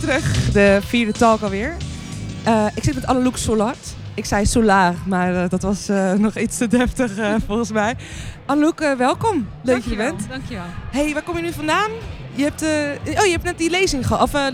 weer terug. De vierde talk alweer. Uh, ik zit met Anneloek Solart. Ik zei Solar, maar uh, dat was uh, nog iets te deftig volgens mij. Anneloek, welkom. Leuk dat je bent. Dankjewel. hey, waar kom je nu vandaan? Je hebt, oh, je hebt net die lezing gehad, of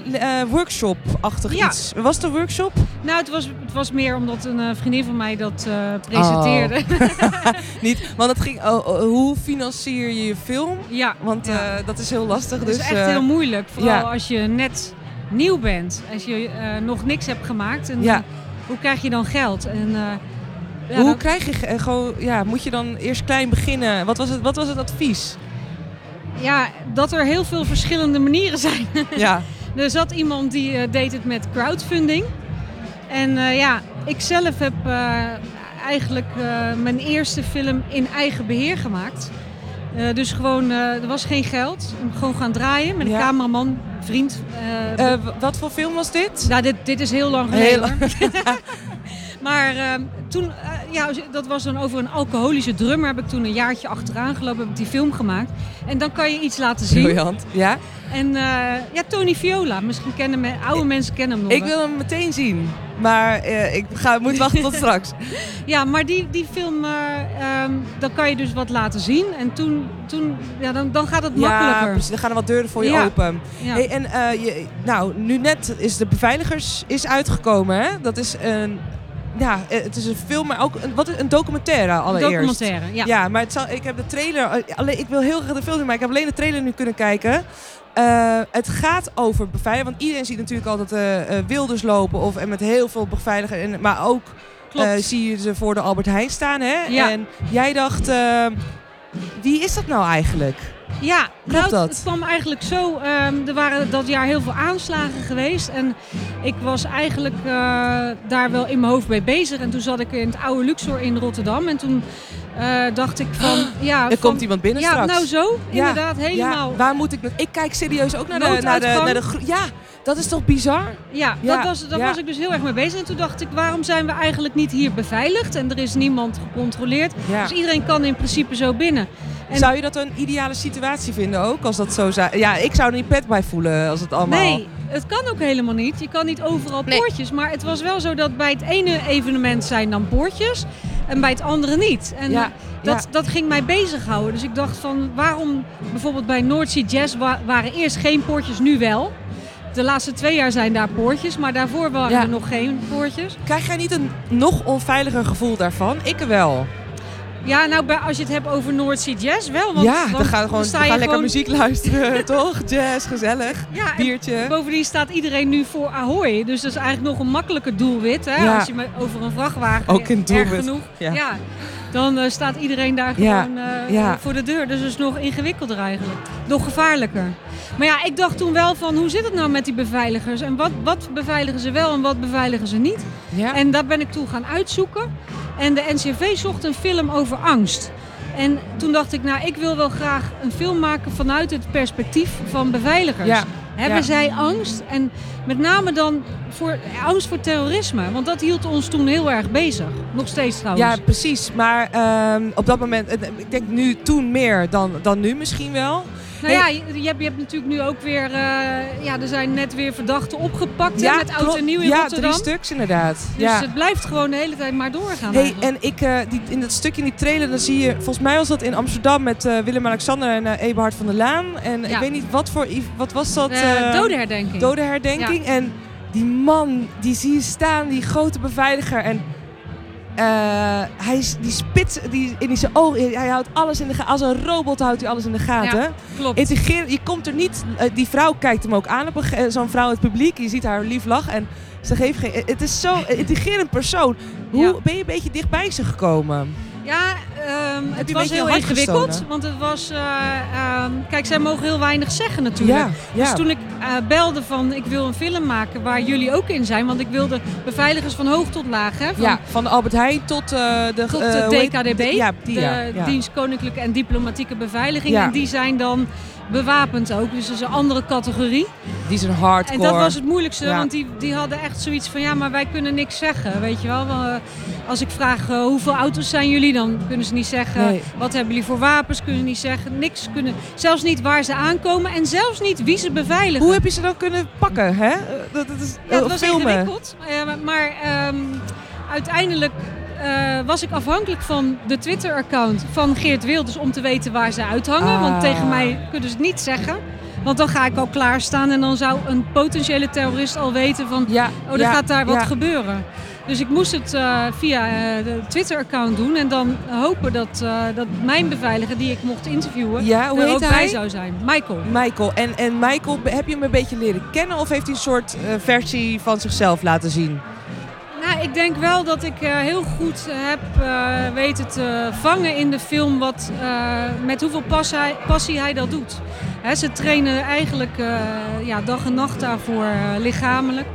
workshop-achtig ja. iets. Was het een workshop? Nou, het was, het was meer omdat een vriendin van mij dat presenteerde. Oh. Niet, want het ging, oh, oh, hoe financier je je film? Ja. Want ja. dat is heel lastig. Het dus, is echt heel moeilijk, vooral als je net nieuw bent, als je uh, nog niks hebt gemaakt, en ja. hoe krijg je dan geld? En, uh, ja, hoe krijg je uh, gewoon, ja, moet je dan eerst klein beginnen? Wat was het, wat was het advies? Ja, dat er heel veel verschillende manieren zijn. Ja. er zat iemand die deed het met crowdfunding. En ja, ik zelf heb eigenlijk mijn eerste film in eigen beheer gemaakt. Uh, dus gewoon, uh, er was geen geld. Gewoon gaan draaien met een ja. cameraman, vriend. Uh, wat voor film was dit? Nou, dit, dit is heel lang geleden. Heel... maar ehm, toen, ja, dat was dan over een alcoholische drummer. Heb ik toen een jaartje achteraan gelopen, heb ik die film gemaakt. En dan kan je iets laten zien. Briljant, ja. En ja, Tony Viola, misschien kennen me, oude mensen kennen hem nog. Ik wil hem meteen zien. Maar uh, ik ga, moet wachten tot straks. Ja, maar die, die film, uh, um, dan kan je dus wat laten zien. En toen, toen ja, dan, dan gaat het ja, makkelijker. Precies, dan gaan er wat deuren voor je ja. open. Ja. Hey, en uh, je, nou, nu net is de Beveiligers is uitgekomen. Hè? Dat is een... Ja, het is een film, maar ook een, wat, een documentaire allereerst. Documentaire, ja. Ja, maar het zal, ik heb de trailer... Alleen, ik wil heel graag de film zien, maar ik heb alleen de trailer nu kunnen kijken. Uh, het gaat over beveiliging. Want iedereen ziet natuurlijk altijd uh, uh, wilders lopen. Of, en met heel veel beveiligers. Maar ook zie je ze voor de Albert Heijn staan. Hè? Ja. En jij dacht, wie is dat nou eigenlijk? Ja, Klopt nou, dat? het kwam eigenlijk zo. Um, er waren dat jaar heel veel aanslagen geweest. En ik was eigenlijk daar wel in mijn hoofd mee bezig. En toen zat ik in het oude Luxor in Rotterdam. En toen uh, dacht ik van... Ja, er van, komt iemand binnen ja, straks. nou zo, ja, inderdaad, helemaal. Ja, waar moet ik... Ik kijk serieus ook naar de... Naar de, naar de ja, dat is toch bizar? Ja, ja dat was, daar was ik dus heel erg mee bezig. En toen dacht ik, waarom zijn we eigenlijk niet hier beveiligd? En er is niemand gecontroleerd. Dus iedereen kan in principe zo binnen. En zou je dat een ideale situatie vinden ook? Als dat zo zou... Ja, ik zou er niet pet bij voelen als het allemaal... Nee, het kan ook helemaal niet. Je kan niet overal Nee. poortjes. Maar het was wel zo dat bij het ene evenement zijn dan poortjes. En bij het andere niet. En Ja, dat, ja. dat ging mij bezighouden. Dus ik dacht van waarom bijvoorbeeld bij Noordzee Jazz wa- waren eerst geen poortjes, nu wel. De laatste twee jaar zijn daar poortjes, maar daarvoor waren Ja. er nog geen poortjes. Krijg jij niet een nog onveiliger gevoel daarvan? Ik wel. Ja, nou als je het hebt over Noordzee Jazz wel. Want, ja, dan gaan we gewoon sta we gaan lekker gewoon- muziek luisteren, toch? Jazz, gezellig. Ja, Biertje. Bovendien staat iedereen nu voor Ahoy. Dus dat is eigenlijk nog een makkelijker doelwit. Hè? Ja. Als je over een vrachtwagen Ook erg doelwit. genoeg. Ja. dan eh, staat iedereen daar gewoon eh, voor de deur. Dus dat is nog ingewikkelder eigenlijk. Nog gevaarlijker. Maar ja, ik dacht toen wel van hoe zit het nou met die beveiligers? En wat, wat beveiligen ze wel en wat beveiligen ze niet? Ja. En daar ben ik toen gaan uitzoeken. En de NCV zocht een film over angst. En toen dacht ik, nou, ik wil wel graag een film maken vanuit het perspectief van beveiligers. Ja. Hebben Ja. zij angst? En met name dan voor, angst voor terrorisme. Want dat hield ons toen heel erg bezig. Nog steeds trouwens. Ja, precies. Maar ehm, op dat moment, ik denk nu toen meer dan, dan nu misschien wel. Nou ja, je, je, hebt, je hebt natuurlijk nu ook weer... eh, ja, er zijn net weer verdachten opgepakt hè, Ja, met oud en nieuw in ja, Rotterdam. drie stuks inderdaad. Dus ja. het blijft gewoon de hele tijd maar doorgaan. Hey, en ik, eh, die, in dat stukje in die trailer, dan zie je, volgens mij was dat in Amsterdam met eh, Willem-Alexander en Eberhard van der Laan. En ik Ja. weet niet, wat voor, wat was dat? De dodenherdenking. dodenherdenking. En die man, die zie je staan, die grote beveiliger. En hij is, die spit die, in zijn ogen, hij houdt alles in de gaten. Als een robot houdt hij alles in de gaten. Ja, klopt. Integreren, je komt er niet, eh, die vrouw kijkt hem ook aan, een eh, zo'n vrouw in het publiek. Je ziet haar lief lach en ze geeft geen, het is zo'n intrigerend persoon. Hoe Ja. ben je een beetje dichtbij ze gekomen? Ja, ehm, het was heel ingewikkeld. gestolen? Want het was... eh, ehm, kijk, zij mogen heel weinig zeggen natuurlijk. Ja, ja. Dus toen ik eh, belde van ik wil een film maken waar jullie ook in zijn. Want ik wilde beveiligers van hoog tot laag. Hè, van, ja, van de Albert Heijn tot eh, de, Tot de DKDB, Ja, die, de. Dienst Koninklijke en Diplomatieke Beveiliging. En die zijn dan bewapend ook. Dus dat is een andere categorie. Die is een hardcore. En dat was het moeilijkste, Ja. want die, die hadden echt zoiets van... ja, maar wij kunnen niks zeggen, weet je wel. Want, eh, Als ik vraag eh, hoeveel auto's zijn jullie, dan kunnen ze niet zeggen... Nee. wat hebben jullie voor wapens, kunnen ze niet zeggen. Niks kunnen, zelfs niet waar ze aankomen en zelfs niet wie ze beveiligen. Hoe heb je ze dan kunnen pakken, hè? Eh, Dat, dat is, Ja, eh, was filmen. ingewikkeld. maar- maar ehm, uiteindelijk eh, was ik afhankelijk van de Twitter-account van Geert Wilders om te weten waar ze uithangen. Ah. Want tegen mij kunnen ze het niet zeggen. Want dan ga ik al klaarstaan en dan zou een potentiële terrorist al weten van... Ja, Oh, er ja, gaat daar wat ja. gebeuren. Dus ik moest het eh, via eh, de Twitter-account doen en dan hopen dat, dat mijn beveiliger die ik mocht interviewen Ja, hoe er ook hij? bij zou zijn. Michael. Michael. En, en Michael, heb je hem een beetje leren kennen of heeft hij een soort versie van zichzelf laten zien? Nou, ik denk wel dat ik eh, heel goed heb eh, weten te vangen in de film wat, eh, met hoeveel pas hij- passie hij dat doet. Ze trainen eigenlijk eh, ja, dag en nacht daarvoor eh, lichamelijk.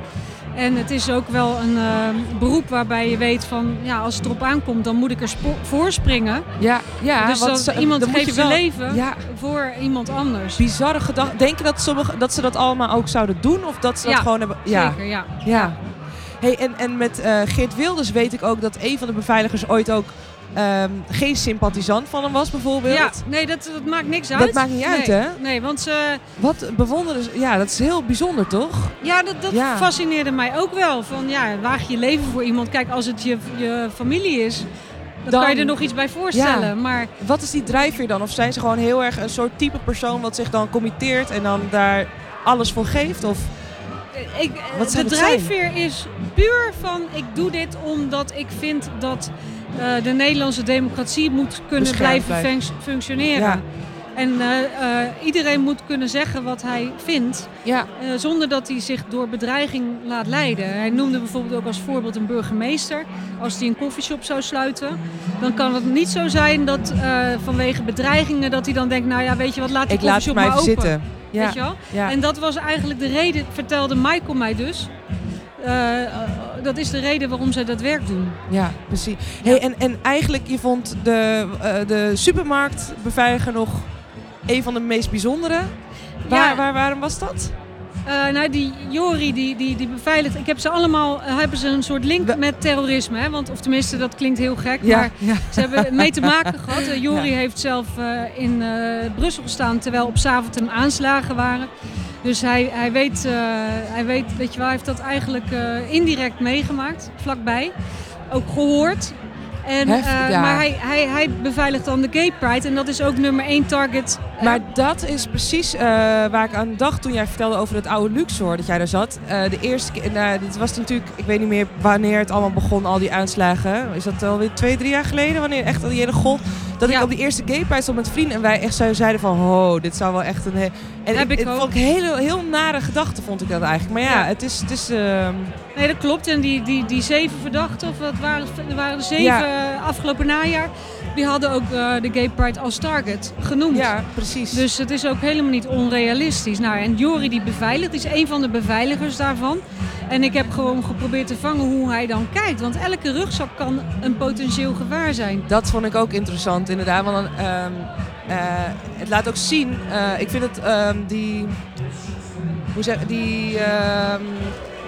En het is ook wel een eh, beroep waarbij je weet van ja, als het erop aankomt, dan moet ik er voor springen. Ja, ja. dus want dat ze- iemand geeft je zijn wel- leven Ja, voor iemand anders. bizarre gedachten. Denk je dat, sommige, dat ze dat allemaal ook zouden doen? Of dat ze dat Ja, gewoon hebben? Ja. Zeker, ja. Ja. Hey, en, en met eh, Geert Wilders weet ik ook dat een van de beveiligers ooit ook ehm, geen sympathisant van hem was, bijvoorbeeld. Ja, nee, dat, dat maakt niks Dat uit. maakt niet uit, hè? Nee, want ze, Wat bewonderen ze? Ja, dat is heel bijzonder, toch? Ja, dat, dat Ja. fascineerde mij ook wel. Van ja, waag je leven voor iemand. Kijk, als het je, je familie is, dan, Dan- kan je er nog iets bij voorstellen. Ja. Maar Wat is die drijfveer dan? Of zijn ze gewoon heel erg een soort type persoon wat zich dan committeert en dan daar alles voor geeft? Of ik, de drijfveer is puur van ik doe dit omdat ik vind dat eh, de Nederlandse democratie moet kunnen Beschermd blijven blijft. functioneren. Ja. En eh, eh, iedereen moet kunnen zeggen wat hij vindt. ja, zonder dat hij zich door bedreiging laat leiden. Hij noemde bijvoorbeeld ook als voorbeeld een burgemeester. Als die een koffieshop zou sluiten, dan kan het niet zo zijn dat vanwege bedreigingen dat hij dan denkt, nou ja, weet je wat, laat die ik laat maar maar open. zitten. Ja, Weet je wel? ja. En dat was eigenlijk de reden, vertelde Michael mij dus. Eh, eh, dat is de reden waarom zij dat werk doen. ja, precies. Hey, en, en eigenlijk, je vond de, eh, de supermarktbeveiliger nog een van de meest bijzondere. Waar, waar, waarom was dat? Eh, nou, die Jori, die, die, die beveiligt. Ik heb ze allemaal, eh, hebben ze een soort link We- met terrorisme. Hè? Want, of tenminste, dat klinkt heel gek. Ja, Maar ja. Ze hebben mee te maken gehad. Eh, Jori Ja. heeft zelf in Brussel gestaan terwijl op Zaventem aanslagen waren. Dus hij, hij, weet, hij weet, weet je wel, hij heeft dat eigenlijk indirect meegemaakt, vlakbij. Ook gehoord. En, eh, ja. Maar hij, hij, hij beveiligt dan de Gay Pride en dat is ook nummer één target. eh, Maar dat is precies eh, waar ik aan dacht toen jij vertelde over het oude Luxor, dat jij daar zat. De eerste keer, nou, dit was natuurlijk, ik weet niet meer wanneer het allemaal begon, al die aanslagen. Is dat alweer twee, drie jaar geleden, wanneer echt al die hele golf. Dat ik op die eerste gay pride stond met vrienden en wij echt zo zeiden van, ho, dit zou wel echt een... En Heb ik ook. heel, heel nare gedachte, vond ik dat eigenlijk. Maar ja, Ja. het is... Het is ehm, Nee, dat klopt. En die, die, die zeven verdachten, of wat waren, er waren er zeven Ja. Eh, afgelopen najaar, die hadden ook eh, de Gay Pride als target genoemd. ja, precies. Dus het is ook helemaal niet onrealistisch. Nou, en Jori die beveiligt, is een van de beveiligers daarvan. En ik heb gewoon geprobeerd te vangen hoe hij dan kijkt. Want elke rugzak kan een potentieel gevaar zijn. Dat vond ik ook interessant, inderdaad. Want dan, ehm, eh, het laat ook zien. ik vind het ehm, die. Hoe zeg die. ehm,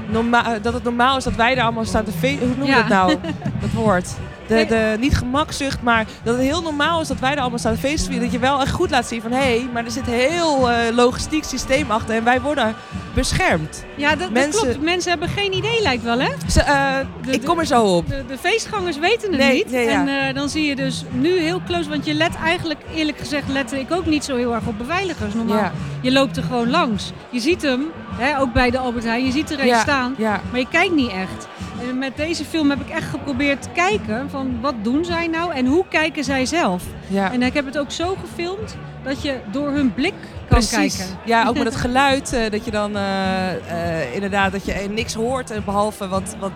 norma- dat het normaal is dat wij daar allemaal staan te feesten. Hoe noem je Ja. dat nou? Dat woord. De, de, niet gemakzucht, maar dat het heel normaal is dat wij daar allemaal staan te feesten. Dat je wel echt goed laat zien van hé, hey, maar er zit heel eh, logistiek systeem achter en wij worden beschermd. Ja, dat, klopt. Mensen hebben geen idee, lijkt wel, hè? Dus, eh, De- ik kom er zo op. De, de feestgangers weten het Nee, niet. nee, ja. En eh, dan zie je dus nu heel close. Want je let eigenlijk, eerlijk gezegd, lette ik ook niet zo heel erg op beveiligers. Normaal, Ja, je loopt er gewoon langs. Je ziet hem, hè, ook bij de Albert Heijn, je ziet er een ja, staan. Maar je kijkt niet echt. Met deze film heb ik echt geprobeerd te kijken van wat doen zij nou en hoe kijken zij zelf. ja. En ik heb het ook zo gefilmd dat je door hun blik kan Precies. kijken. Ja, ook met het geluid. eh, dat je dan eh, eh, inderdaad dat je niks hoort. eh, behalve wat. wat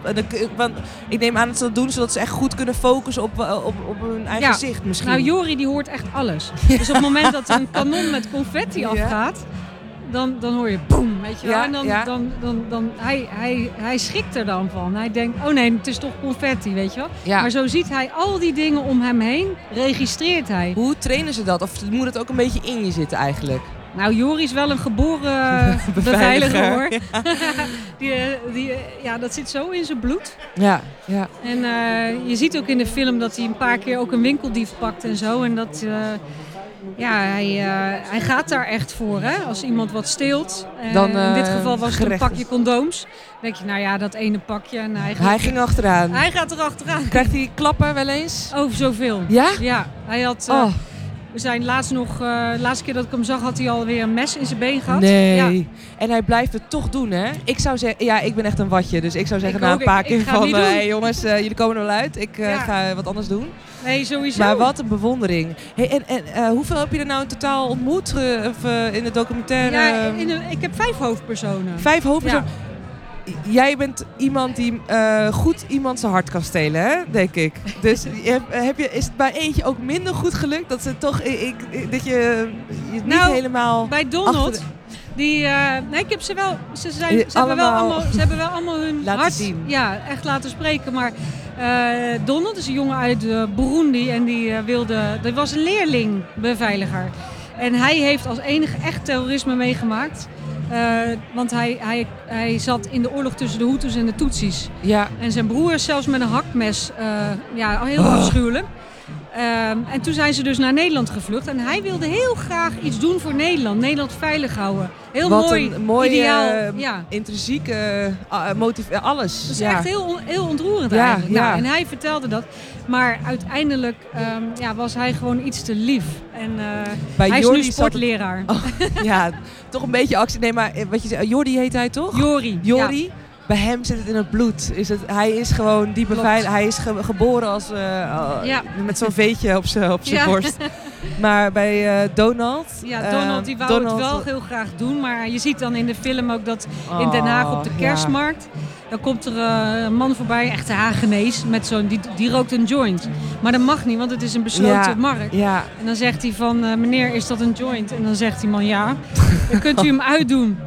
want ik neem aan dat ze dat doen zodat ze echt goed kunnen focussen op, op, op hun eigen Ja. zicht misschien. Nou, Jori die hoort echt alles. Dus op het moment dat een kanon met confetti Ja. Dan, dan hoor je boem, weet je wel. Ja, en dan, ja. dan, dan, dan, hij, hij, hij schrikt er dan van. Hij denkt, oh nee, het is toch confetti, weet je wel. ja. Maar zo ziet hij al die dingen om hem heen, registreert hij. Hoe trainen ze dat? Of moet het ook een beetje in je zitten eigenlijk? Nou, Jori is wel een geboren beveiliger, hoor. die, eh, die, eh, ja, dat zit zo in zijn bloed. Ja, ja. En eh, je ziet ook in de film dat hij een paar keer ook een winkeldief pakt en zo. En dat, ja, hij, eh, hij gaat daar echt voor, hè. Als iemand wat steelt. Dan, in dit eh, geval was het een pakje condooms. Dan denk je, nou ja, dat ene pakje. En hij, Hij ging achteraan. hij gaat er achteraan. Krijgt hij klappen wel eens? Over zoveel. Ja? Ja, hij had... eh, Oh, We zijn laatst nog, eh, de laatste keer dat ik hem zag, had hij alweer een mes in zijn been gehad. nee. Ja. En hij blijft het toch doen, hè? Ik zou zeggen, ja, ik ben echt een watje. Dus ik zou zeggen Ik na ook. een paar Ik- keer ik van... eh, hey jongens, eh, jullie komen er wel uit. Ik eh, Ja. ga wat anders doen. Nee, sowieso. Maar wat een bewondering. Hey, en en eh, hoeveel heb je er nou in totaal ontmoet eh, of, eh, in de documentaire? Ja, in de- ik heb vijf hoofdpersonen. Vijf hoofdpersonen. Jij bent iemand die eh, goed iemand zijn hart kan stelen, hè? denk ik. Dus heb je, is het bij eentje ook minder goed gelukt? Dat, ze toch, ik, ik- dat je, je het niet Nou, helemaal... Bij Donald, Achter die, eh, nee, ik heb ze wel, ze, zijn, ze, hebben wel allemaal ze hebben wel allemaal hun laten hart zien. Ja, echt laten spreken. Maar eh, Donald is een jongen uit eh, Burundi en die eh, wilde, die was een leerling beveiliger. En hij heeft als enige echt terrorisme meegemaakt. Eh, want hij, hij, hij zat in de oorlog tussen de Hutus en de Tutsis. Ja, En zijn broer is zelfs met een hakmes, eh, ja, heel Oh. Ehm, en toen zijn ze dus naar Nederland gevlucht. En hij wilde heel graag iets doen voor Nederland. Nederland veilig houden. Heel wat mooi, een ideaal. eh, ja. intrinsiek motief, eh, alles. Dat is ja. echt heel, heel ontroerend Ja, eigenlijk. ja. Nou, en hij vertelde dat. Maar uiteindelijk ehm, ja, was hij gewoon iets te lief. En Bij hij is nu het- sportleraar. ja, toch een beetje actie. Nee, maar wat je zei, Jordi heet hij toch? Jori. Jori, bij hem zit het in het bloed. Is het, hij is gewoon die beveiliging. Hij is ge- geboren als, eh, uh, Ja. met zo'n veetje op zijn op Ja. borst. Maar bij eh, Donald... Ja, eh, Donald die wou Donald- het wel heel graag doen. Maar je ziet dan in de film ook dat in Den Haag op de Oh, ja. kerstmarkt. Dan komt er eh, een man voorbij, echt Hagenees, met zo'n, die, die rookt een joint. Maar dat mag niet, want het is een besloten Ja. markt. Ja, En dan zegt hij van, eh, meneer, is dat een joint? En dan zegt die man, ja. Dan kunt u hem uitdoen.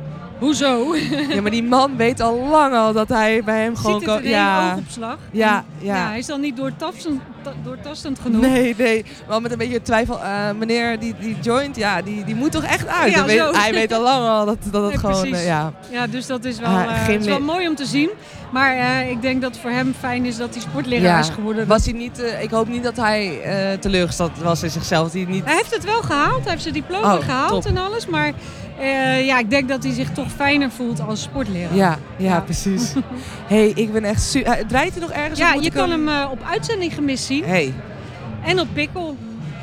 Hoezo? ja, maar die man weet al lang al dat hij bij hem gewoon... Ziet het ja. oogopslag. Ja, En, ja. hij is dan niet doortastend, ta- doortastend genoeg. Nee, nee. Wel met een beetje twijfel. eh, meneer, die, die joint, ja, die, die moet toch echt uit? Ja, Hij weet, zo. hij weet al lang al dat, dat het Nee, gewoon... eh, ja. Ja, dus dat is wel, geen het is wel mooi om te zien. Maar eh, ik denk dat het voor hem fijn is dat hij sportleraar Ja. is geworden. Was hij niet, eh, ik hoop niet dat hij eh, teleurgesteld was in zichzelf. Hij niet... Hij heeft het wel gehaald, hij heeft zijn diploma Oh, gehaald top. en alles. Maar ja, ik denk dat hij zich toch fijner voelt als sportleraar. Ja, ja, Ja. precies. hey, ik ben echt su- Draait hij nog ergens? Ja, je kan hem op uitzending gemist zien. Hey, En op Pikkel.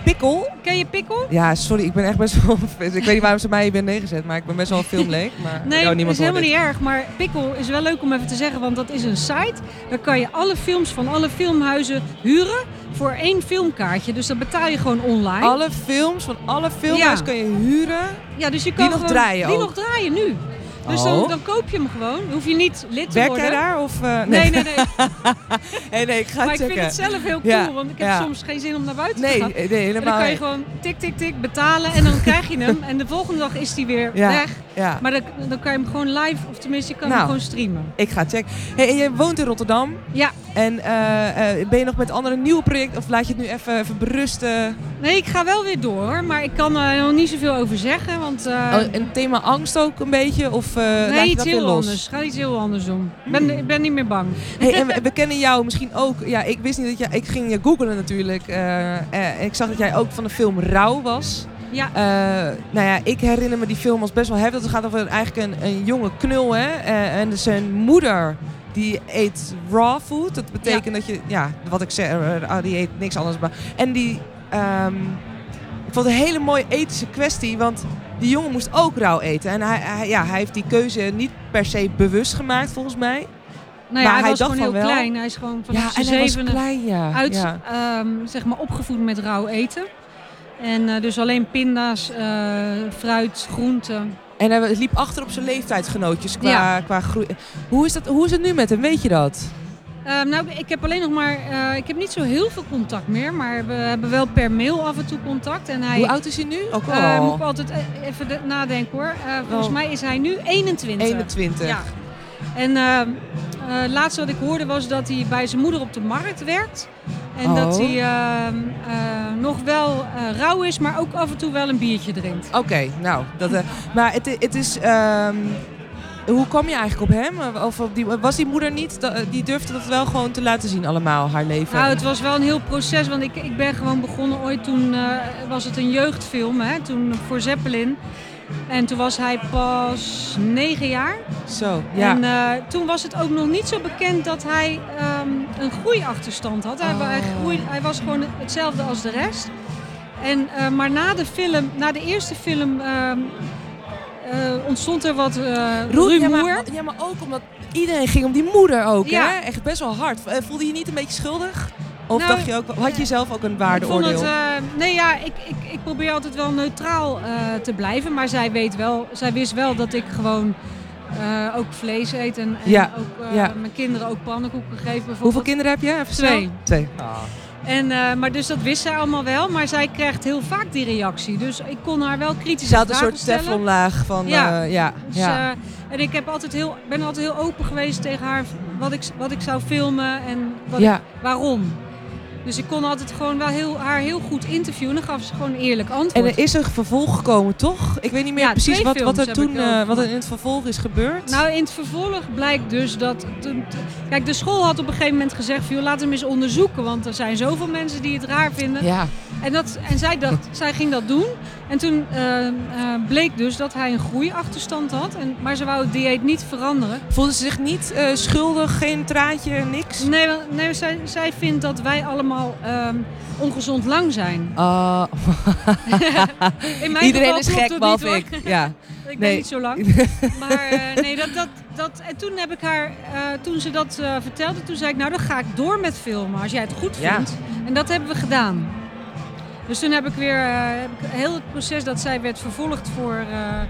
Pikkel? Ken je Pikkel? Ja, sorry, ik ben echt best wel... Ik weet niet waarom ze mij hier hebben neergezet, maar ik ben best wel een filmleek. Maar Nee, oh, dat is helemaal niet erg. Maar Pikkel is wel leuk om even te zeggen, want dat is een site. Daar kan je alle films van alle filmhuizen huren voor één filmkaartje. Dus dat betaal je gewoon online. Alle films van alle filmhuis Ja. kan je huren. ja, dus je kan nog gewoon- draaien Die ook? nog draaien nu. Dus Oh. dan, dan koop je hem gewoon. Dan hoef je niet lid te worden. jij daar? Of, eh, Nee, nee, nee. nee, nee, ik ga Maar het ik vind checken. het zelf heel cool, Ja, want ik heb ja. soms geen zin om naar buiten te gaan. nee, En dan helemaal kan je niet. gewoon tik, tik, tik betalen en dan krijg je hem. En de volgende dag is hij weer Ja. weg. Ja, Maar dan, dan kan je hem gewoon live, of tenminste je kan Nou. hem gewoon streamen. ik ga checken. Hey, en jij woont in Rotterdam. Ja, En eh, eh, ben je nog met andere nieuwe projecten? Of laat je het nu even, even berusten? nee, ik ga wel weer door. Maar ik kan er nog niet zoveel over zeggen, want... eh, Oh, thema angst ook een beetje? Of eh nee, je iets dat heel los? anders. Ga iets heel anders doen. Ik ben, ik ben niet meer bang. Hey, en we, we kennen jou misschien ook. Ja, ik wist niet dat jij. Ik ging je googlen natuurlijk. eh, eh, ik zag dat jij ook van de film Rauw was. Ja, Eh, nou ja, ik herinner me die film als best wel heftig. Het gaat over eigenlijk een, een jonge knul, hè. Eh, en zijn moeder, die eet raw food. Dat betekent dat je, ja, wat ik zeg, eh, die eet niks anders. Maar, en die, ehm, ik vond het een hele mooie ethische kwestie, want die jongen moest ook rauw eten. En hij, hij- ja, hij heeft die keuze niet per se bewust gemaakt, volgens mij. nou ja, maar hij, was dacht gewoon heel van wel. klein. Hij is gewoon ja, vanaf en zijn zevende klein, ja. uit, ja. ehm, zeg maar, opgevoed met rauw eten. En eh, dus alleen pinda's, eh, fruit, groenten. En hij liep achter op zijn leeftijdsgenootjes qua, Ja. qua groei. Hoe is, dat, hoe is het nu met hem? Weet je dat? Ehm, nou, ik heb alleen nog maar, eh, ik heb niet zo heel veel contact meer, maar we hebben wel per mail af en toe contact. En hij, Hoe oud is hij nu? Ook al eh, moet ik altijd e- even de- nadenken hoor. Eh, volgens Wel. mij is hij nu 21. 21. Ja. En ehm, het laatste wat ik hoorde was dat hij bij zijn moeder op de markt werkt. En Oh. dat hij ehm, eh, nog wel eh, rauw is, maar ook af en toe wel een biertje drinkt. Oké, nou. Dat, eh, maar het, het is... hoe kwam je eigenlijk op hem? Of op die, was die moeder niet? Die durfde dat wel gewoon te laten zien allemaal, haar leven? Nou, het was wel een heel proces, want ik, ik ben gewoon begonnen ooit toen eh, was het een jeugdfilm, hè, toen voor Zeppelin. En toen was hij pas negen jaar. Zo, ja. En eh, toen was het ook nog niet zo bekend dat hij ehm, een groeiachterstand had. Hij, wa- hij, Oh. groeide- hij was gewoon hetzelfde als de rest. En, eh, maar na de film, na de eerste film, ehm, eh, ontstond er wat eh Roel, ja, rumoer. maar, ja, maar ook omdat iedereen ging om die moeder ook, Ja. hè? Echt best wel hard. Eh, Voelde je je niet een beetje schuldig? Of Nou, dacht je ook, had je zelf ook een Ik waardeoordeel? vond het, eh, nee, ja, ik, ik, ik probeer altijd wel neutraal eh, te blijven. Maar zij, weet wel, zij wist wel dat ik gewoon eh, ook vlees eet. En, en Ja, ook eh, ja. mijn kinderen ook pannenkoeken geef bijvoorbeeld. Hoeveel kinderen heb je? Even snel. Twee. Twee. En, eh, maar dus dat wist zij allemaal wel. Maar zij krijgt heel vaak die reactie. Dus ik kon haar wel kritische Ze had een soort teflonlaag van, Ja. ja. ja, Dus, ja. eh, en ik heb altijd heel, ben altijd heel open geweest tegen haar wat ik, wat ik zou filmen en wat ja. ik- waarom. Dus ik kon altijd gewoon wel heel, haar heel goed interviewen. En dan gaf ze gewoon een eerlijk En antwoord. er is een vervolg gekomen, toch? Ik weet niet meer Ja, precies wat, wat er toen, eh, wat er in het vervolg is gebeurd. Nou, in het vervolg blijkt dus dat... toen- Kijk, de school had op een gegeven moment gezegd... Van, laat hem eens onderzoeken, want er zijn zoveel mensen die het raar vinden. ja. En, dat, en zij, dacht, zij ging dat doen. En toen eh, eh, bleek dus dat hij een groeiachterstand had. En, maar ze wou het dieet niet veranderen. Voelde ze zich niet eh, schuldig, geen traantje, niks? Nee, nee zij, zij vindt dat wij allemaal ehm, ongezond lang zijn. Ah, In mijn iedereen geval is gek, behalve ik. Ja. Ik ben Nee. niet zo lang. Maar eh, nee, dat, dat, dat, en toen heb ik haar, toen ze dat vertelde, toen zei ik, nou dan ga ik door met filmen als jij het goed Ja. vindt. En dat hebben we gedaan. Dus toen heb ik weer eh, heb ik heel het proces dat zij werd vervolgd voor, eh,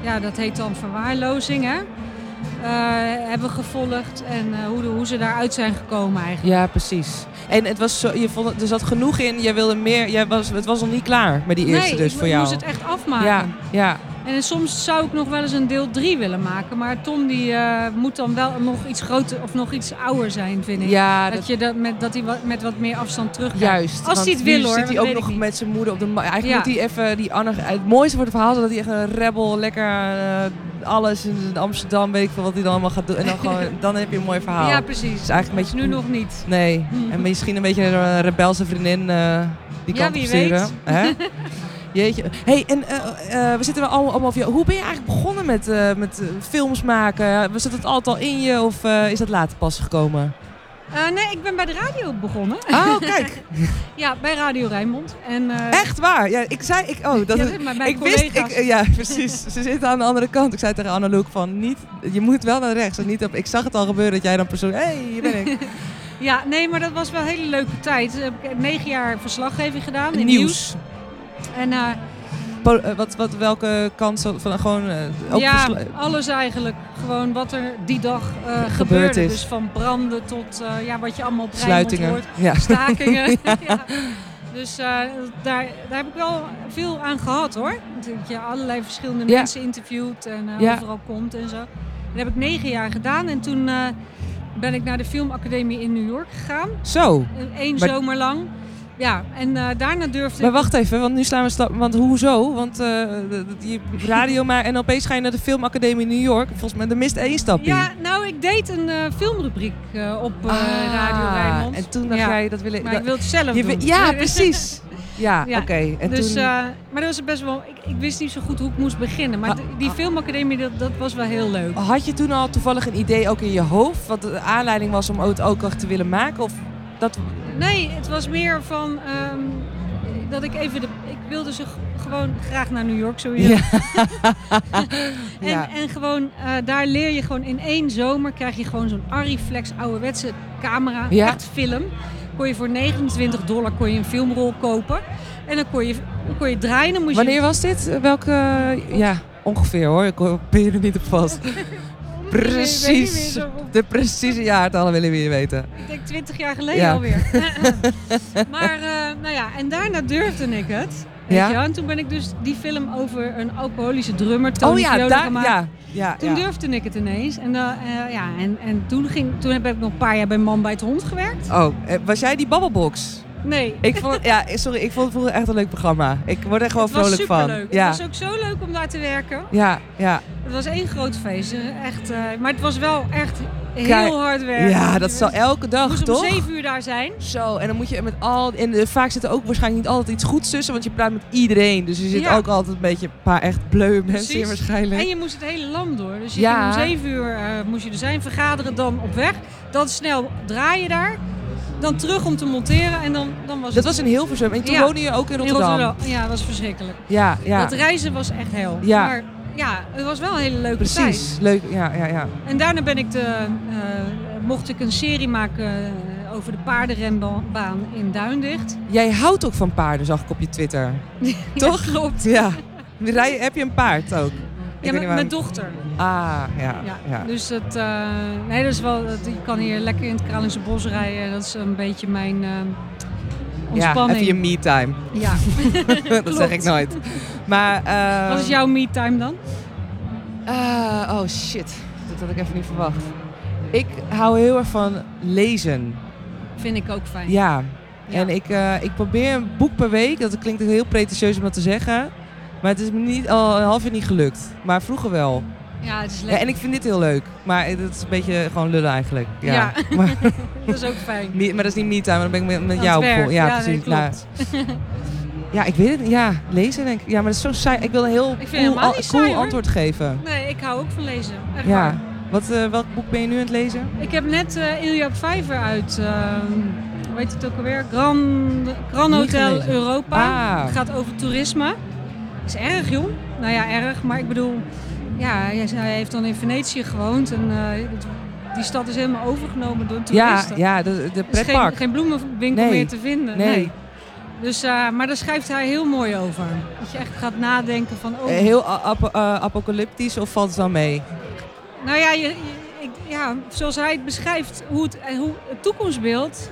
ja dat heet dan verwaarlozing hè. Eh, hebben gevolgd en hoe, de, hoe ze daaruit zijn gekomen eigenlijk. ja, precies. En het was zo, je vond het, er zat genoeg in, jij wilde meer, jij was, het was nog niet klaar met die eerste nee, dus voor ik jou. moest het echt afmaken. ja, ja. En soms zou ik nog wel eens een deel 3 willen maken. Maar Tom die eh, moet dan wel nog iets groter of nog iets ouder zijn, vind ik. Ja, dat, dat, je dat met, dat hij wat, met wat meer afstand terugkijkt. juist. Als Want hij het wil, hoor, zit hij ook nog niet. met zijn moeder op de... Eigenlijk Ja. moet hij even die Anne... Het mooiste voor het verhaal is dat hij echt een rebel, lekker eh, alles in Amsterdam, weet ik veel wat hij dan allemaal gaat doen. En dan, gewoon, dan heb je een mooi verhaal. Ja, precies. is eigenlijk een beetje... Nu nog niet. Nee. Hmm. En misschien een beetje een rebelse vriendin eh, die Ja, op sturen. weet. Jeetje. hey, en eh, eh, we zitten allemaal, allemaal over jou. Hoe ben je eigenlijk begonnen met, eh, met films maken? Was het altijd al in je of is dat later pas gekomen? Nee, ik ben bij de radio begonnen. Oh, kijk. ja, bij Radio Rijnmond. En, Echt waar? Ja, ik zei... Ik, oh, dat ja, is- mijn ik wist, ik, ja, precies. Ze zitten aan de andere kant. Ik zei tegen Annaloek van, niet, je moet wel naar rechts. En niet op, ik zag het al gebeuren dat jij dan persoon, hé, hey, hier ben ik. Ja, nee, maar dat was wel een hele leuke tijd. Ik heb negen jaar verslaggeving gedaan in nieuws. Nieuws. En eh, eh, wat, wat, welke kant zo- van gewoon eh, ja, alles eigenlijk. Gewoon wat er die dag Gebeurd gebeurde. is. Dus van branden tot ja, wat je allemaal op sluitingen. hoort. Ja. Stakingen. ja. Dus eh, daar, daar heb ik wel veel aan gehad hoor. Dat je allerlei verschillende Ja. mensen interviewt en Ja. overal komt en zo. Dat heb ik negen jaar gedaan. En toen ben ik naar de filmacademie in New York gegaan. Zo. Eén Maar- zomer lang. Ja, en eh, daarna durfde Maar wacht even, want nu slaan we stap. Want hoezo? Want de- de- je radio maar en opeens ga je naar de filmacademie New York. Volgens mij, er mist één stapje. Ja, nou, ik deed een eh, filmrubriek op Ah, Radio Rijnmond. En toen dacht Ja. jij, dat wil ik... Maar dat- ik wil het zelf je doen. ja, precies. Ja, Ja, oké. En dus, toen... maar dat was best wel. Ik, ik wist niet zo goed hoe ik moest beginnen. Maar Ah, die- die ah. filmacademie, dat, dat was wel heel leuk. Had je toen al toevallig een idee ook in je hoofd? Wat de aanleiding was om het ook te willen maken? Of dat... Nee, het was meer van ehm, dat ik even de. Ik wilde ze gewoon graag naar New York sowieso. En, ja. en gewoon eh, daar leer je gewoon in één zomer krijg je gewoon zo'n Arriflex ouderwetse camera, Ja. echt film. Kon je voor 29 dollar kon je een filmrol kopen. En dan kon je, dan kon je draaien. Moest Wanneer je, was dit? Welke... Ja, ongeveer hoor. Ik ben je er niet op vast. Precies. De precieze jaartallen willen we hier weten. Ik denk 20 jaar geleden Ja. alweer. maar, eh, nou ja, en daarna durfde ik het. Weet Ja? je? En toen ben ik dus die film over een alcoholische drummer, Tony Oh ja, daar, gemaakt. ja, ja, Toen ja. durfde ik het ineens. En, eh, ja, en, en toen, ging, toen heb ik nog een paar jaar bij Man bij het Hond gewerkt. Oh, was jij die babbelbox? Nee, Ik vond, ja, sorry, ik vond het vroeger echt een leuk programma. Ik word er gewoon het vrolijk van. superleuk. Ja, Het was ook zo leuk om daar te werken. ja, ja. Het was één groot feest. eh, Echt, eh, maar het was wel echt heel Kijk, hard werken. Ja, dat Je zal elke moest dag, om toch? zeven uur daar zijn. Zo, en dan moet je met al... En eh, vaak zit er ook waarschijnlijk niet altijd iets goeds tussen, want je praat met iedereen. Dus er zit Ja. ook altijd een beetje een paar echt bleuwe mensen in waarschijnlijk. En je moest het hele land door. Dus je Ja. om zeven uur eh, moest je er zijn, vergaderen, dan op weg. Dan snel draaien daar. Dan terug om te monteren en dan, dan was Dat het was in Hilversum. En toen Ja. woonde je ook in in Rotterdam. Ja, dat was verschrikkelijk. Ja, ja. Dat reizen was echt hel. Ja. Maar ja, het was wel een hele leuke tijd. Precies. Leuk. Ja, ja, ja. En daarna ben ik de, eh, mocht ik een serie maken eh, over de paardenrenbaan in Duindicht. Jij houdt ook van paarden, zag ik op je Twitter. Toch? Klopt. Ja. Rij, heb je een paard ook? Ik Ja, met mijn dochter. Ah, ja. Ja. ja. Dus het, eh, nee, dat is wel, dat, je kan hier lekker in het Kralingse Bos rijden. Dat is een beetje mijn eh, Ja, ontspanning. even je me-time. Ja. dat zeg ik nooit. Maar, eh, Wat is jouw me-time dan? oh shit, dat had ik even niet verwacht. Ik hou heel erg van lezen. Vind ik ook fijn. Ja. Ja. En ik, eh, ik probeer een boek per week. Dat klinkt heel pretentieus om dat te zeggen. Maar het is me niet, al een half jaar niet gelukt. Maar vroeger wel. Ja, het is Ja, lekker. en ik vind dit heel leuk. Maar het is een beetje gewoon lullen eigenlijk. Ja. Ja. Maar, Dat is ook fijn. maar dat is niet me-time, dan ben ik met, jou vol. Ja, Ja, nee, precies. Nou, klopt. ja, ik weet het niet. Ja, lezen denk ik. Ja, maar dat is zo saai. Ik wil een heel cool, saai, antwoord geven. Nee, ik hou ook van lezen. Echt Ja. waar. Wat, eh, welk boek ben je nu aan het lezen? Ik heb net eh Ilja Vijver uit, eh, hoe heet het ook alweer? Grand, Hotel. Europa. Ah. Het gaat over toerisme. Is erg jong. Nou ja, erg. Maar ik bedoel, ja, hij, heeft dan in Venetië gewoond. En eh, die stad is helemaal overgenomen door Ja, toeristen. ja, de, de Er is geen, pretpark. geen bloemenwinkel Nee. meer te vinden. Nee. Dus, eh, maar daar schrijft hij heel mooi over. Dat je echt gaat nadenken van... Oh, Eh, Heel apocalyptisch of valt het wel mee? Nou ja, je, je- ik, ja, zoals hij het beschrijft, hoe het, hoe het toekomstbeeld,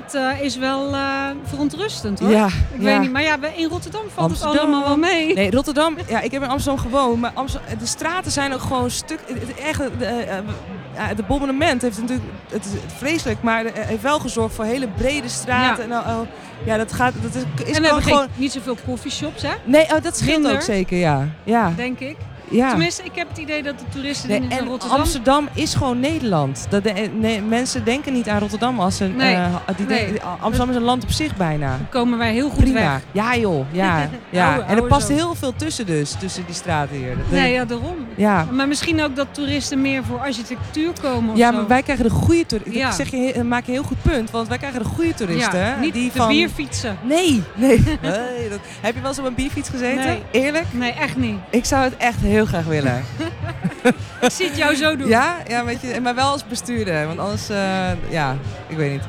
dat eh, is wel eh, verontrustend hoor. Ja, Ik ja. weet niet, maar ja, in Rotterdam valt Amsterdam. het allemaal wel mee. Nee, Rotterdam, ja, ik heb in Amsterdam gewoond, maar Amsterdam, de straten zijn ook gewoon stuk. Het, het- echt, de, eh, ja, de bombardement heeft natuurlijk, het is vreselijk, maar het heeft wel gezorgd voor hele brede straten. En, oh, ja, dat gaat, dat is, is en we gewoon, hebben geen, gewoon. niet zoveel coffeeshops, hè, Nee, oh, dat scheelt Minder. ook zeker, ja. Ja, denk ik. Ja. Tenminste, ik heb het idee dat de toeristen Nee, die en Rotterdam... Amsterdam is gewoon Nederland. Dat de, eh, nee, mensen denken niet aan Rotterdam als een. Nee, eh, die denken- Amsterdam is een land op zich bijna. Dan komen wij heel goed Prima. weg. Ja joh, ja. ja. Oude- en er past zo. heel veel tussen dus, tussen die straten hier. Dat- Nee, ja, daarom. ja. Maar misschien ook dat toeristen meer voor architectuur komen of Ja, zo. maar wij krijgen de goede toeristen. Ja. Dat zeg je, maak je heel goed punt, want wij krijgen de goede toeristen. ja, niet die de van... bierfietsen. Nee, nee. nee dat... Heb je wel eens op een bierfiets gezeten? Eerlijk? Nee, echt niet. Ik zou het echt heel graag willen. Ik zie het jou zo doen. ja? ja weet je, maar wel als bestuurder, want anders, eh, ja, ik weet niet.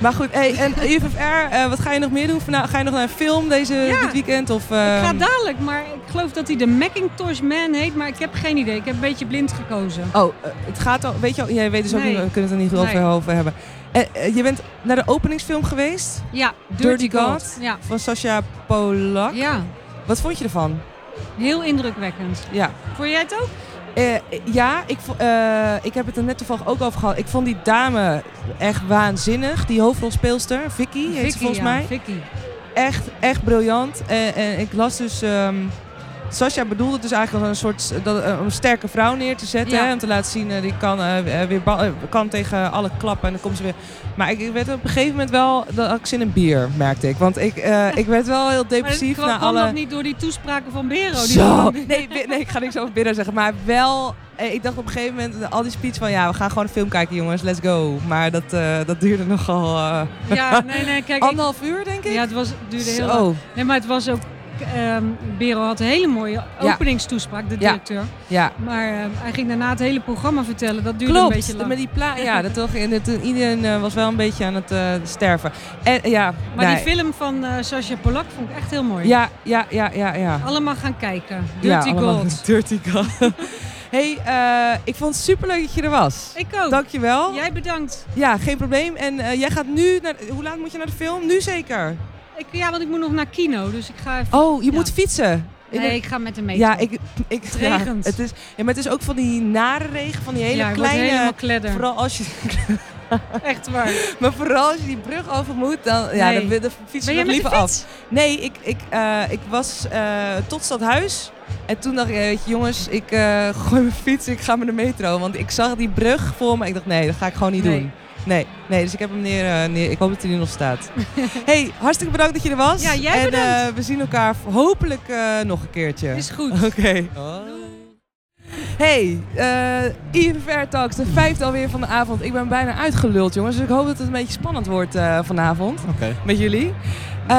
Maar goed, hey, en UFFR, eh, wat ga je nog meer doen? Vandaag, ga je nog naar een film deze, Ja. dit weekend? Of, Ik ga ehm, dadelijk, maar ik geloof dat hij de Macintosh Man heet, maar ik heb geen idee. Ik heb een beetje blind gekozen. Oh, eh, het gaat al, weet je al, jij weet dus ook Nee. niet, we kunnen het er niet over, Nee. over hebben. Je bent naar de openingsfilm geweest Ja, Dirty God. Ja. van Sasha Polak. ja, Wat vond je ervan? Heel indrukwekkend. Ja. Vond jij het ook? Eh, ja, ik, eh, ik heb het er net toevallig ook over gehad. Ik vond die dame echt waanzinnig. Die hoofdrolspeelster, Vicky, heet ze Vicky, volgens ja, mij. Vicky. Echt, echt briljant. En, en ik las dus... ehm Sasha bedoelde het dus eigenlijk als een soort dat, eh, een sterke vrouw neer te zetten. Ja. Hè, om te laten zien, eh, die kan, eh, weer kan tegen alle klappen en dan komt ze weer. Maar ik, ik werd op een gegeven moment wel, dat had ik zin in bier, merkte ik. Want ik, ik werd wel heel Maar depressief kwam, na kwam alle... dat niet door die toespraken van Bero? Die Zo. Nee, nee, ik ga niks over binnen zeggen. Maar wel, ik dacht op een gegeven moment, al die speech van ja, we gaan gewoon een film kijken jongens, let's go. Maar dat, dat duurde nogal Ja, nee, nee, kijk. anderhalf uur denk ik. ja, het was, duurde heel lang. Zo, Nee, maar het was ook... ehm Bero had een hele mooie Ja. openingstoespraak, de Ja. directeur. ja. Maar eh, hij ging daarna het hele programma vertellen. Dat duurde een beetje lang. met die pla ja, dat toch, en het, iedereen eh, was wel een beetje aan het eh, sterven. En ja, Maar nee. die film van eh Sasha Polak vond ik echt heel mooi. Ja, ja, ja, ja, ja. Allemaal gaan kijken. Ja, Dirty allemaal- Gold. Dirty Gold. hey, ik vond het superleuk dat je er was. Ik ook. Dankjewel. Jij bedankt. Ja, geen probleem. En jij gaat nu naar... Hoe laat moet je naar de film? Nu zeker? Ik, ja, want ik moet nog naar kino, dus ik ga even... Oh, je Ja. moet fietsen. Nee, ik ga met de metro. ja, ik, ik, Het ja, regent. het is, ja, maar het is ook van die nare regen, van die hele ja, kleine... helemaal kledder. Vooral als je, Echt waar. maar vooral als je die brug over moet, dan, ja, Nee. dan de fiets Ben nog liever af. Nee, ik, ik, eh, ik was eh, tot stadhuis. En toen dacht ik, weet je, jongens, ik eh, gooi mijn fiets, ik ga met de metro. Want ik zag die brug voor me. Ik dacht, nee, dat ga ik gewoon niet Nee. doen. Nee, nee, dus ik heb hem neer, eh, neer. Ik hoop dat hij er nog staat. hey, hartstikke bedankt dat je er was. Ja, jij en bedankt. eh, we zien elkaar hopelijk eh, nog een keertje. Is goed. Oké. Hey, eh IFR Talks, de vijfde alweer van de avond. Ik ben bijna uitgeluld, jongens. Dus ik hoop dat het een beetje spannend wordt eh, vanavond Oké. met jullie. Eh,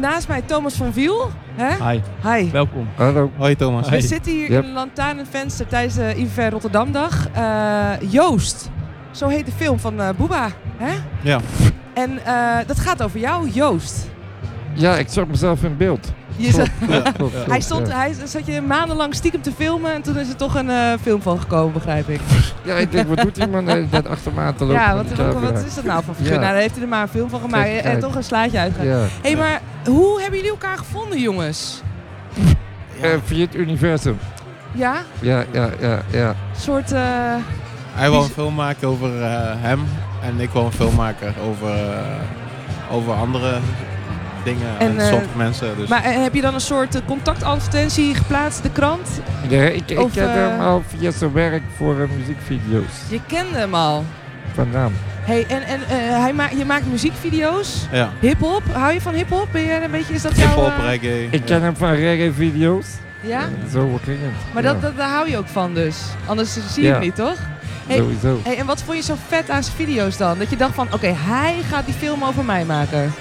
naast mij Thomas van Viel. Hè? Hi, Hi. welkom. Hallo. Hoi Thomas. We zitten hier Yep. in een lantaarnvenster tijdens de IVR Rotterdamdag. Eh Joost, zo heet de film van eh Booba. Hè? Ja. En eh, dat gaat over jou, Joost. Ja, ik zag mezelf in beeld. Je zat- Ja. Hij stond, ja. hij zat je maandenlang stiekem te filmen en toen is er toch een eh, film van gekomen, begrijp ik. Ja, ik denk, wat doet iemand hele tijd achter me aan te lopen? Ja, wat, is dat nou voor figuur? Ja. Nou, daar heeft hij er maar een film van gemaakt Kijk, en toch een slaatje. Ja. Hé, hey, maar hoe hebben jullie elkaar gevonden, jongens? Eh, via het universum. Ja? Ja, ja, ja, ja. Een soort... eh, Hij wil een film maken over eh, hem en ik wil een film maken over, eh, over andere dingen En, en, eh, sommige mensen. Dus Maar heb je dan een soort contactadvertentie geplaatst, de krant? ja ik ik Of, ken hem al via zijn werk voor muziekvideo's. Je kende hem al. Vandaan. Hey, en en eh, hij ma je maakt muziekvideo's, ja, hip-hop. Hou je van hip-hop? Ben je een beetje, is dat jouw... hip-hop, reggae. Ik ja. ken hem van reggae-video's. Ja? Zo ging het. Maar ja, dat, dat, daar hou je ook van dus. Anders zie je Ja. hem niet, toch? Hey. Sowieso. Hey, en wat vond je zo vet aan zijn video's dan? Dat je dacht van, oké, hij gaat die film over mij maken.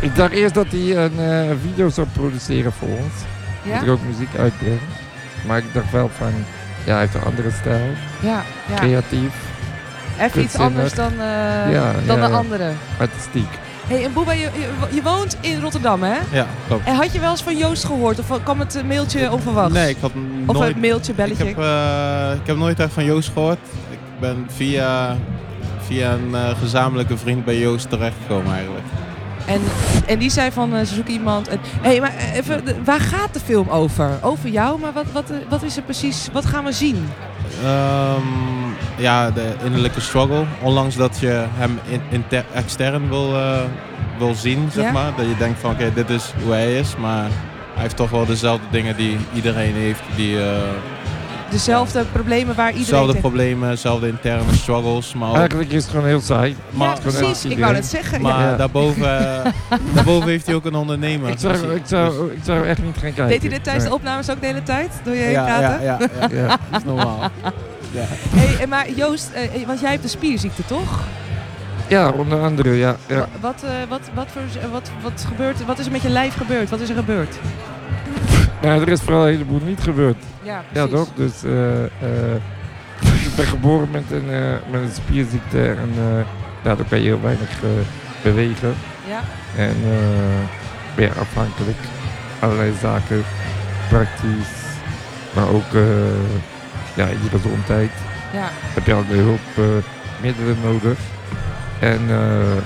Ik dacht eerst dat hij een eh, video zou produceren voor ons. Dat Ja? ik ook muziek uitbreng. Maar ik dacht wel van, ja, hij heeft een andere stijl. Ja, ja. Creatief, Even iets anders dan, eh, Ja, dan de andere. artistiek. Hey, en Boeba, je, je, woont in Rotterdam, hè? Ja, klopt. En had je wel eens van Joost gehoord? Of kwam het mailtje onverwachts? Nee, ik had Of nooit... een mailtje, ik, belletje? heb, eh, ik heb nooit echt van Joost gehoord. Ik ben via, via een eh, gezamenlijke vriend bij Joost terechtgekomen eigenlijk. En, en die zei van, eh, ze zoeken iemand. En, hey, maar even, waar gaat de film over? Over jou, maar wat, wat, wat is er precies? Wat gaan we zien? Ehm, ja, de innerlijke struggle. Ondanks dat je hem in, extern wil, eh, wil zien, zeg Ja. maar. Dat je denkt van oké, dit is hoe hij is. Maar hij heeft toch wel dezelfde dingen die iedereen heeft. Die, eh, Dezelfde problemen waar iedereen... dezelfde tegen- problemen, dezelfde interne struggles. Maar, ook, Eigenlijk is het gewoon heel saai. maar, ja, precies. Ik wou net zeggen. maar ja. Daarboven, daarboven heeft hij ook een ondernemer. Ik zou, Dus- ik, zou, ik zou echt niet gaan kijken. Deed hij dit tijdens de opnames ook de hele tijd? Door je heen ja, praten? ja, ja, ja, Ja. dat is normaal. Ja. Hey, maar Joost, eh, want jij hebt een spierziekte, toch? Ja, onder andere, ja. ja. Wa- Wat, eh, wat, wat, voor, wat, wat, gebeurt, wat is er met je lijf gebeurd? Wat is er gebeurd? Nou, er is vooral een heleboel niet gebeurd. Ja, Ja, toch? Dus eh, eh, ik ben geboren met een, eh, met een spierziekte en eh, daardoor kan je heel weinig eh, bewegen. Ja. En eh ben je afhankelijk. Allerlei zaken, praktisch, maar ook eh, ja, in je gezondheid ja. heb je allerlei hulpmiddelen nodig. En eh,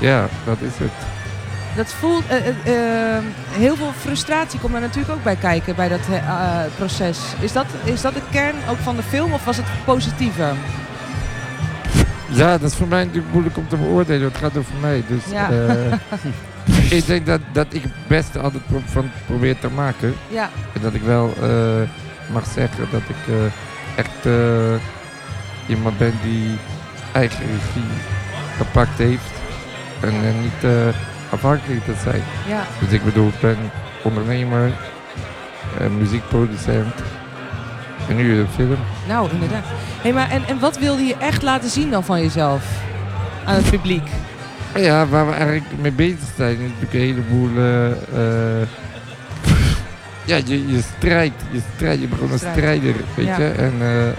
ja, dat is het. Dat voelt, eh, eh, eh, heel veel frustratie komt er natuurlijk ook bij kijken bij dat eh, eh, proces. Is dat, is dat de kern ook van de film of was het positiever? Ja, dat is voor mij natuurlijk moeilijk om te beoordelen. Het gaat over mij. Dus Ja. eh, ik denk dat, dat ik het beste altijd pro- van probeer te maken. Ja, En dat ik wel eh, mag zeggen dat ik eh, echt eh, iemand ben die eigen regie gepakt heeft. En eh, niet afhankelijk te zijn. ja. Dus ik bedoel, ik ben ondernemer, muziekproducent. En nu een film. Nou, inderdaad. Hey, maar en, en wat wilde je echt laten zien dan van jezelf aan het publiek? Ja, waar we eigenlijk mee bezig zijn is natuurlijk een heleboel... ja, je, je strijdt, je strijdt, je bent gewoon een Strijd. strijder, weet Ja. je. En eh, eh,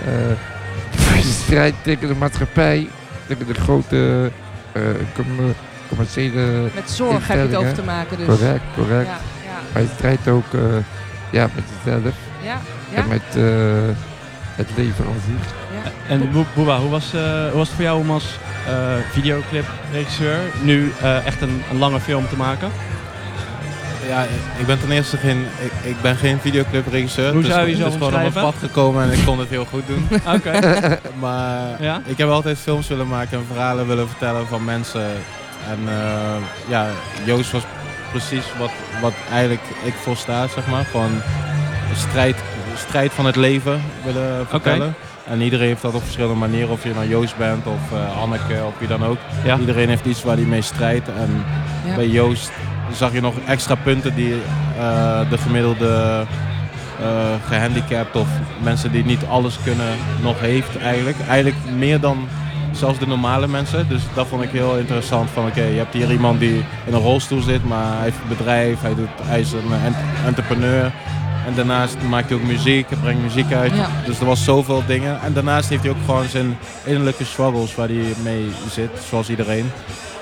je strijdt tegen de maatschappij, tegen de grote eh, com- commerciële... Met zorg heb je het over te maken dus. Correct, correct. Ja, ja, Maar je strijdt ook eh, ja, met jezelf ja. ja. en met eh, het leven aan zich. ja. En Bo- Boeba, hoe was, eh, hoe was het voor jou om als eh, videoclipregisseur, nu eh, echt een, een lange film te maken? Ja, ik ben ten eerste geen, ik, ik ben geen videoclipregisseur. Hoe Het is- zou je Het zo is gewoon op mijn pad gekomen en ik kon het heel goed doen. Oké. maar Ja? ik heb altijd films willen maken en verhalen willen vertellen van mensen. En eh, ja, Joost was precies wat, wat eigenlijk ik voor sta, zeg maar. Gewoon een strijd, een strijd van het leven willen vertellen. En iedereen heeft dat op verschillende manieren, of je nou Joost bent of eh Hanneke of wie dan ook. Ja. Iedereen heeft iets waar hij mee strijdt. En Ja. bij Joost zag je nog extra punten die eh, de gemiddelde eh gehandicapt of mensen die niet alles kunnen nog heeft eigenlijk. Eigenlijk meer dan zelfs de normale mensen. Dus dat vond ik heel interessant. Van oké, je hebt hier iemand die in een rolstoel zit, maar hij heeft een bedrijf, hij, doet, hij is een ent- entrepreneur. En daarnaast maakt hij ook muziek, hij brengt muziek uit. Ja. Dus er was zoveel dingen. En daarnaast heeft hij ook gewoon zijn innerlijke struggles waar hij mee zit, zoals iedereen.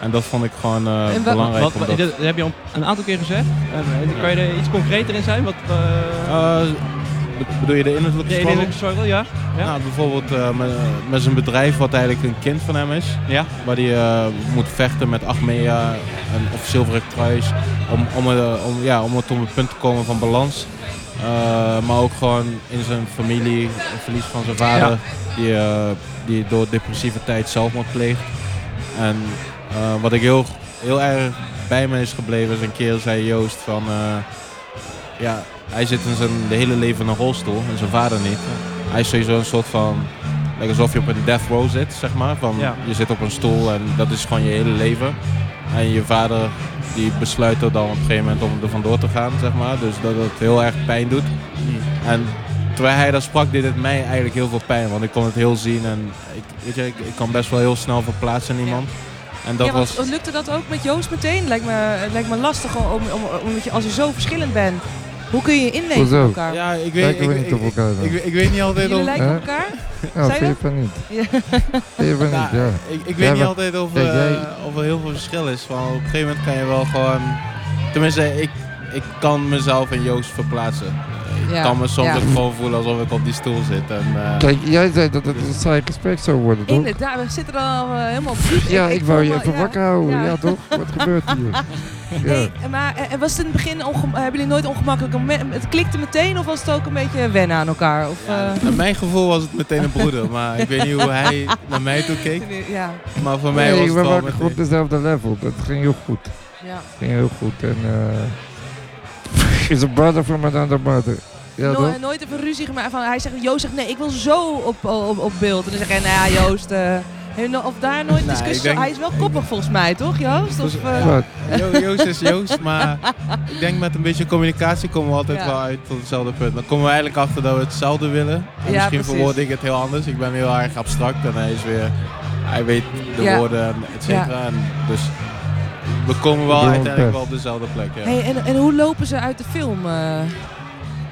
En dat vond ik gewoon eh, belangrijk. Wat, dat- dat heb je al een aantal keer gezegd. Kan je er iets concreter in zijn? Wat, eh, Eh, be- bedoel je de innerlijke de struggle? innerlijke struggle, ja? Ja? Nou, bijvoorbeeld eh, met, met zijn bedrijf, wat eigenlijk een kind van hem is. ja? Waar hij eh, moet vechten met Achmea en, of Zilveren Kruis. Om, om, eh, om, ja, om het op het punt te komen van balans. Eh, maar ook gewoon in zijn familie, het verlies van zijn vader. Die, eh, die door depressieve tijd zelfmoord pleegt. En eh, wat ik heel, heel erg bij me is gebleven is een keer zei Joost van... ja, hij zit in zijn de hele leven in een rolstoel en zijn vader niet. Hij is sowieso een soort van... alsof je op een death row zit, zeg maar. Van, Ja. Je zit op een stoel en dat is gewoon je hele leven. En je vader die besluit er dan op een gegeven moment om er vandoor te gaan, zeg maar. Dus dat het heel erg pijn doet. En terwijl hij dat sprak, deed het mij eigenlijk heel veel pijn. Want ik kon het heel zien en ik, weet je, ik, ik kan best wel heel snel verplaatsen in iemand. En dat ja, was... lukte dat ook met Joost meteen? Lijkt me, lijkt me lastig om, om, om, omdat je, als je zo verschillend bent. Hoe kun je inleven Hoezo? op elkaar? Ja, ik weet, Lijken ik, we ik, niet op ik, elkaar dan? ik, ik weet niet altijd Jullie of... lijken op elkaar? Ja, vind je van niet. Vind ja. ik, weet niet altijd of, eh, of er heel veel verschil is. Want op een gegeven moment kan je wel gewoon... Tenminste, ik, ik kan mezelf in Joost verplaatsen. Ik Ja, kan me soms ja. ook gewoon voelen alsof ik op die stoel zit. En, eh, Kijk, jij zei dat het een saai gesprek zou worden, toch? Inderdaad, we zitten er al eh, helemaal op. Ja, ik, wou je even wakker houden. ja. Ja, toch? Wat gebeurt hier? Ja. Hey, maar eh, was het in het begin, hebben jullie nooit ongemakkelijk, het klikte meteen of was het ook een beetje wennen aan elkaar? Of, eh, mijn gevoel was het meteen een broeder. Maar ik weet niet hoe hij naar mij toe keek. ja, Maar voor mij Nee, was we het wel waren gewoon op dezelfde level. Dat ging heel goed. ja. ging heel goed. En eh is a brother from another mother. Ja, No- nooit even ruzie gemaakt van, hij zegt, Joost zegt nee, ik wil zo op, op, op beeld. En dan zeg je, nou ja, Joost, eh, no- of daar nooit Nou, discussie, ik denk- hij is wel koppig volgens mij, toch Joost? Of, ja. Wat? Jo- Joost is Joost, maar ik denk met een beetje communicatie komen we altijd Ja. wel uit tot hetzelfde punt. Dan komen we eigenlijk achter dat we hetzelfde willen. En Ja, misschien verwoord ik het heel anders. Ik ben heel erg abstract en hij is weer, hij weet de Ja. woorden en et cetera. En dus we komen wel uiteindelijk wel op dezelfde plek. Ja. Hey, en, en hoe lopen ze uit de film? eh,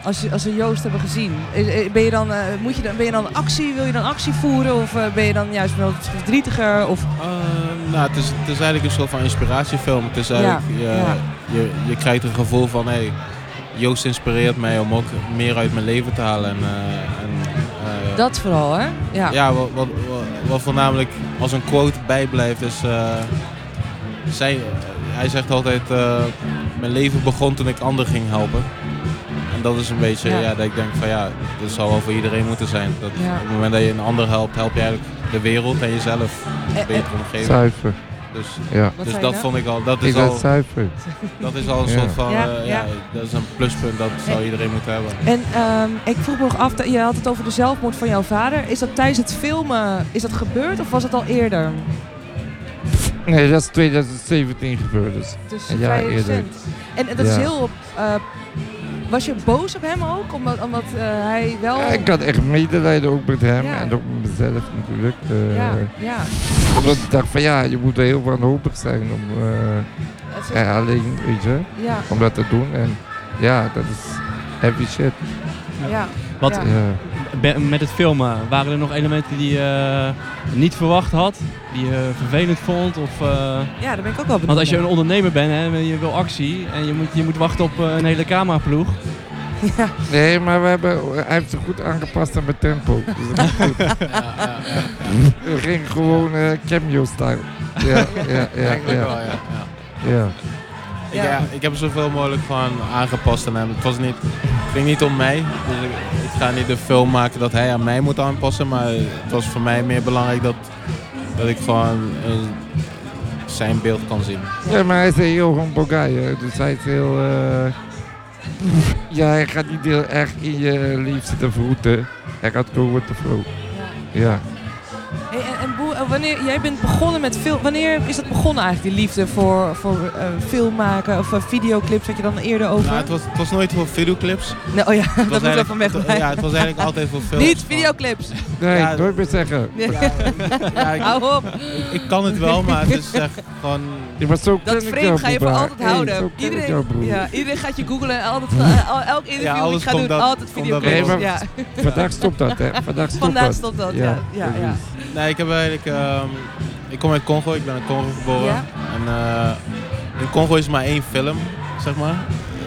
als, je, als ze Joost hebben gezien. Eh, Ben je, dan, eh, moet je dan, ben je dan actie? Wil je dan actie voeren? Of ben je dan juist wel verdrietiger? Of, Eh, nou, het is, het is eigenlijk een soort van inspiratiefilm. Het is eigenlijk, je, ja. Je, je krijgt een gevoel van, hey, Joost inspireert mij om ook meer uit mijn leven te halen. En, eh, en, eh, dat vooral, hè? Ja. Ja, wat, wat, wat, wat voornamelijk als een quote bijblijft is... eh, zij, hij zegt altijd, eh, mijn leven begon toen ik anderen ging helpen. En dat is een beetje, Ja. ja. dat ik denk van ja, dat zou wel voor iedereen moeten zijn. Dat Ja. Op het moment dat je een ander helpt, help je eigenlijk de wereld en jezelf Eh, een betere omgeving. Zuiver. Dus, Ja. Dus dat nou? vond ik al, dat is al, zuiver. dat is al een Ja. soort van, Ja, eh, ja. ja, dat is een pluspunt, dat zou En- iedereen moeten hebben. En ehm, ik vroeg me nog af, dat- je had het over de zelfmoord van jouw vader. Is dat tijdens het filmen is dat gebeurd of was het al eerder? Nee, dat is 2017 gebeurd. Dus. Dus Een jaar eerder. En, en dat is heel... eh, was je boos op hem ook? Omdat, omdat eh, hij wel... Ja, ik had echt medelijden ook met hem Ja. en ook met mezelf natuurlijk. eh, ja, ja. Omdat ik dacht van ja, je moet er heel wanhopig zijn om eh, ja, alleen, weet je, ja, om dat te doen. En ja, dat is heavy shit. ja. Wat, met het filmen, waren er nog elementen die je niet verwacht had? Die je vervelend vond? Of, eh, Ja, daar ben ik ook wel benieuwd want als je een ondernemer bent hè, en je wil actie en je moet, je moet wachten op eh, een hele cameraploeg. Ja, Nee, maar we hebben, hij heeft zich goed aangepast aan mijn tempo. Dus dat is goed. Ja, ja, ja. Het ging gewoon eh, cameo-style. Ja, ja, ja, Eigenlijk ja. wel, ja. ja. ja. Ik, heb zoveel mogelijk gewoon aangepast aan hem. Het, was niet, ging niet om mij. Dus ik, ga niet de film maken dat hij aan mij moet aanpassen. Maar het was voor mij meer belangrijk dat, dat ik gewoon eh, zijn beeld kan zien. Ja, maar hij is heel guy, hè. dus hij is heel... eh, ja, hij gaat niet heel erg in je lief zitten vroeten. Hij gaat go with the flow. Ja. Hey, wanneer, jij bent begonnen met film. Wanneer is dat begonnen eigenlijk, die liefde voor, voor eh, film maken of eh, videoclips? Had je dan eerder over? Nou, het, was, het was nooit voor videoclips. Nee, oh ja, Het dat was moet even eigenlijk- weg het- blijven. Ja, het was eigenlijk altijd voor films. Niet van- videoclips. Nee, Ja, nooit meer zeggen. Ja. Ja, ik, Hou op. ik, ik kan het wel, maar het is echt gewoon... Ja, maar zo Dat ik frame ga je voor altijd Hey, houden. ik jou, iedereen, broer. ja, iedereen gaat je googlen en altijd, al- elk interview Ja, die alles ik ga doen, dat- altijd videoclips. Ja. Vandaag stopt dat, hè. Vandaag stopt Vandaag dat. stopt dat, ja. Ja, ja. Nee, ik heb eigenlijk... ehm, ik kom uit Congo, ik ben in Congo geboren. Ja. En eh, in Congo is maar één film, zeg maar.